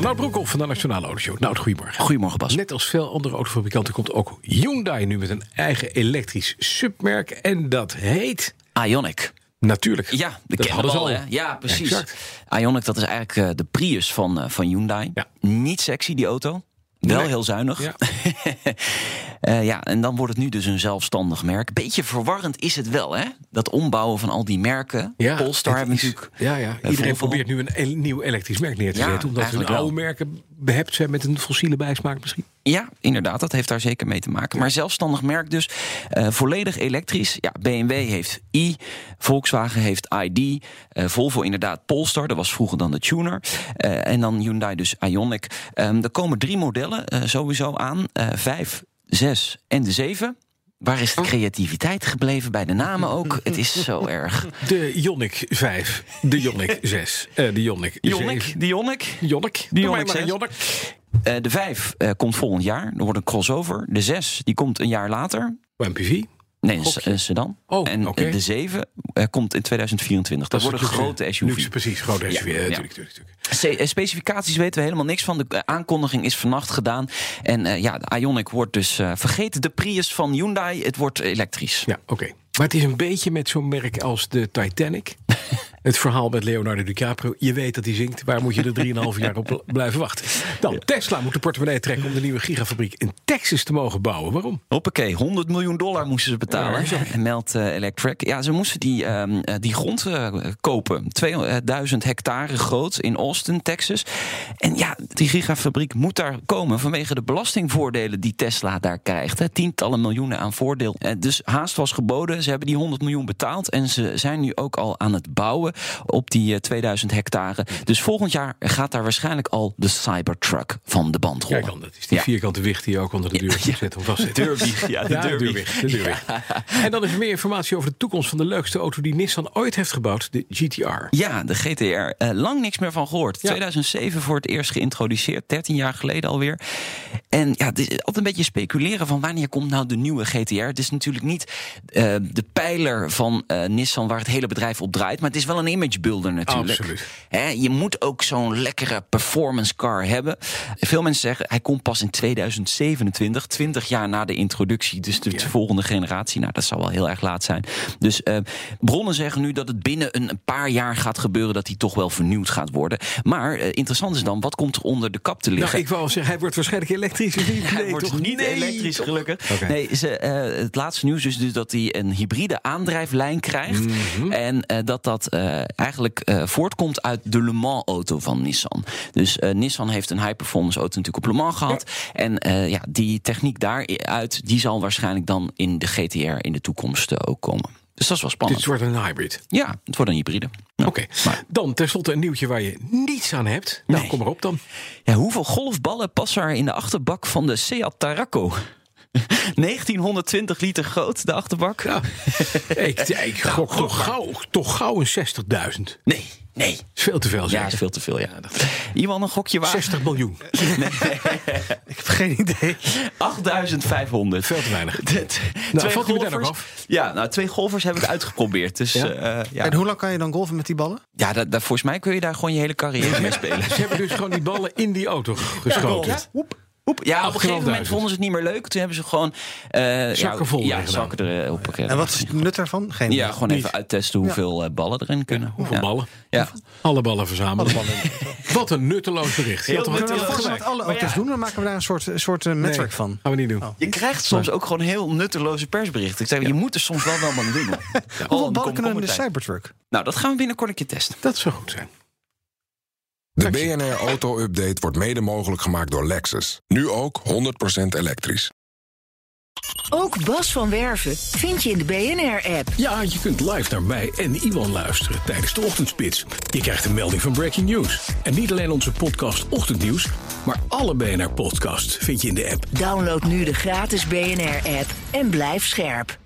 Nout Broekhoff van de Nationale Autoshow. Nout, goedemorgen. Goedemorgen Bas. Net als veel andere autofabrikanten komt ook Hyundai nu met een eigen elektrisch submerk. En dat heet... Ionic. Natuurlijk. Ja, de dat hadden ze al. Hè? Ja, precies. Exact. Ionic, dat is eigenlijk eh, de Prius van, eh, van Hyundai. Ja. Niet sexy, die auto. Wel Nee. heel zuinig. Ja. Eh, ja, en dan wordt het nu dus een zelfstandig merk. Beetje verwarrend is het wel, hè? Dat ombouwen van al die merken. Polestar het hebben natuurlijk... Ja, ja. eh, Iedereen Volvo. probeert nu een el- nieuw elektrisch merk neer te Ja, zetten. Omdat hun oude merken behept zijn met een fossiele bijsmaak misschien. Ja, inderdaad, dat heeft daar zeker mee te maken. Maar zelfstandig merk dus, eh, volledig elektrisch. Ja, BMW heeft i, Volkswagen heeft ID, Volvo inderdaad Polestar, dat was vroeger dan de Tuner. En dan Hyundai dus Ioniq. Ehm, er komen drie modellen sowieso aan, vijf, zes en de zeven. Waar is de creativiteit gebleven bij de namen ook? Het is zo erg. De Ioniq 5, de Ioniq 6, eh, de Ioniq 7. Ioniq, de Ioniq. Ioniq. De een 6. Ioniq. Eh, de vijf eh, komt volgend jaar. Er wordt een crossover. De zes die komt een jaar later. MPV. Nee, een, sedan. Oh, en oké. de 7 eh, komt in 2024. Dat, wordt een grote SUV. Luxe, precies, grote SUV. Ja, Ja, ja. natuurlijk, natuurlijk, natuurlijk. C- eh, specificaties weten we helemaal niks van. De eh, aankondiging is vannacht gedaan. En eh, ja, de Ioniq wordt dus eh, vergeten. De Prius van Hyundai, het wordt elektrisch. Ja, oké. Maar het is een beetje met zo'n merk als de Titanic. Het verhaal met Leonardo DiCaprio. Je weet dat hij zingt. Waar moet je er 3,5 jaar op blijven wachten? Dan, Tesla moet de portemonnee trekken om de nieuwe gigafabriek in Texas te mogen bouwen. Waarom? Hoppakee, 100 miljoen dollar moesten ze betalen. Ja, meldt eh, Electric. Ja, ze moesten die, ehm, eh, die grond eh, kopen. 2000 hectare groot in Austin, Texas. En ja, die gigafabriek moet daar komen vanwege de belastingvoordelen die Tesla daar krijgt. Hè. Tientallen miljoenen aan voordeel. Dus haast was geboden. Ze hebben die 100 miljoen betaald. En ze zijn nu ook al aan het bouwen op die eh, 2000 hectare. Dus volgend jaar gaat daar waarschijnlijk al de Cybertruck van de band rollen. Kijk dan, dat is die Ja. vierkante wicht die je ook onder de deur Ja, ja. zetten om vast te. Deurwieg, ja, de deurwieg. deurwicht, de. En dan is er meer informatie over de toekomst van de leukste auto die Nissan ooit heeft gebouwd, de GTR. Ja, de GTR. Eh, lang niks meer van gehoord. Ja. 2007 voor het eerst geïntroduceerd, 13 jaar geleden alweer. En ja, het is altijd een beetje speculeren van wanneer komt nou de nieuwe GTR. Het is natuurlijk niet eh, de pijler van eh, Nissan waar het hele bedrijf op draait, maar het is wel een image builder natuurlijk. Absoluut. Je moet ook zo'n lekkere performance car hebben. Veel mensen zeggen hij komt pas in 2027, 20 jaar na de introductie. Dus de Ja. volgende generatie. Nou, dat zal wel heel erg laat zijn. Dus eh, bronnen zeggen nu dat het binnen een een paar jaar gaat gebeuren dat hij toch wel vernieuwd gaat worden. Maar eh, interessant is dan, wat komt er onder de kap te liggen? Nou, ik wou al zeggen, hij wordt waarschijnlijk elektrisch. niet? Hij Nee, wordt toch? niet Nee, elektrisch, toch? gelukkig. Nee, ze, eh, het laatste nieuws is dus dat hij een hybride aandrijflijn krijgt. Mhm. En dat dat eigenlijk eh, voortkomt uit de Le Mans-auto van Nissan. Dus eh, Nissan heeft een high-performance auto natuurlijk op Le Mans gehad. En eh, ja, die techniek daaruit, die zal waarschijnlijk dan in de GTR in de toekomst eh, ook komen. Dus dat is wel spannend. Dit wordt een hybrid. Ja, het wordt een hybride. Ja. Oké, dan tenslotte een nieuwtje waar je niets aan hebt. Nou, Nee. kom maar op dan. Ja, hoeveel golfballen passen er in de achterbak van de Seat Tarraco? 1920 liter groot, de achterbak? Ja. ik ik gok toch gauw, toch gauw een 60.000. Nee, nee. is veel te veel, Ja, zeg. is veel te veel, ja. Iemand een gokje waar? 60 miljoen. Ik heb geen idee. 8500. Veel te weinig. Nou, meteen golfers- ook af? Ja, nou, twee golfers hebben het uitgeprobeerd. Dus Ja? ja, ja. En hoe lang kan je dan golven met die ballen? ja dat, dat- volgens mij kun je daar gewoon je hele carrière mee spelen. Ze hebben dus gewoon die ballen in die auto geschoten. Ja, hoep. ja, op een gegeven moment 8.500. vonden ze het niet meer leuk. Toen hebben ze gewoon... eh, Zakken ja, vol Ja, zakken er op. En wat is het nut daarvan? Geen Ja, gewoon Niet. even uittesten hoeveel eh, ballen erin kunnen. Hoeveel Ja. ballen? Ja. Alle ballen verzamelen. Wat een nutteloos bericht. We wat alle auto's doen? Dan maken we daar een soort, soort eh, netwerk Nee, van. Gaan we niet doen. Je krijgt soms ook gewoon heel nutteloze persberichten. Ik zeg, je moet er soms wel wel wat doen. Hoeveel ballen kunnen in de. Cybertruck? Nou, dat gaan we binnenkort een keer testen. Dat zou goed zijn. De BNR Auto Update wordt mede mogelijk gemaakt door Lexus. Nu ook 100% elektrisch. Ook Bas van Werven vind je in de BNR-app. Ja, je kunt live naar mij en Iwan luisteren tijdens de ochtendspits. Je krijgt een melding van Breaking News. En niet alleen onze podcast Ochtendnieuws, maar alle BNR-podcasts vind je in de app. Download nu de gratis BNR-app en blijf scherp.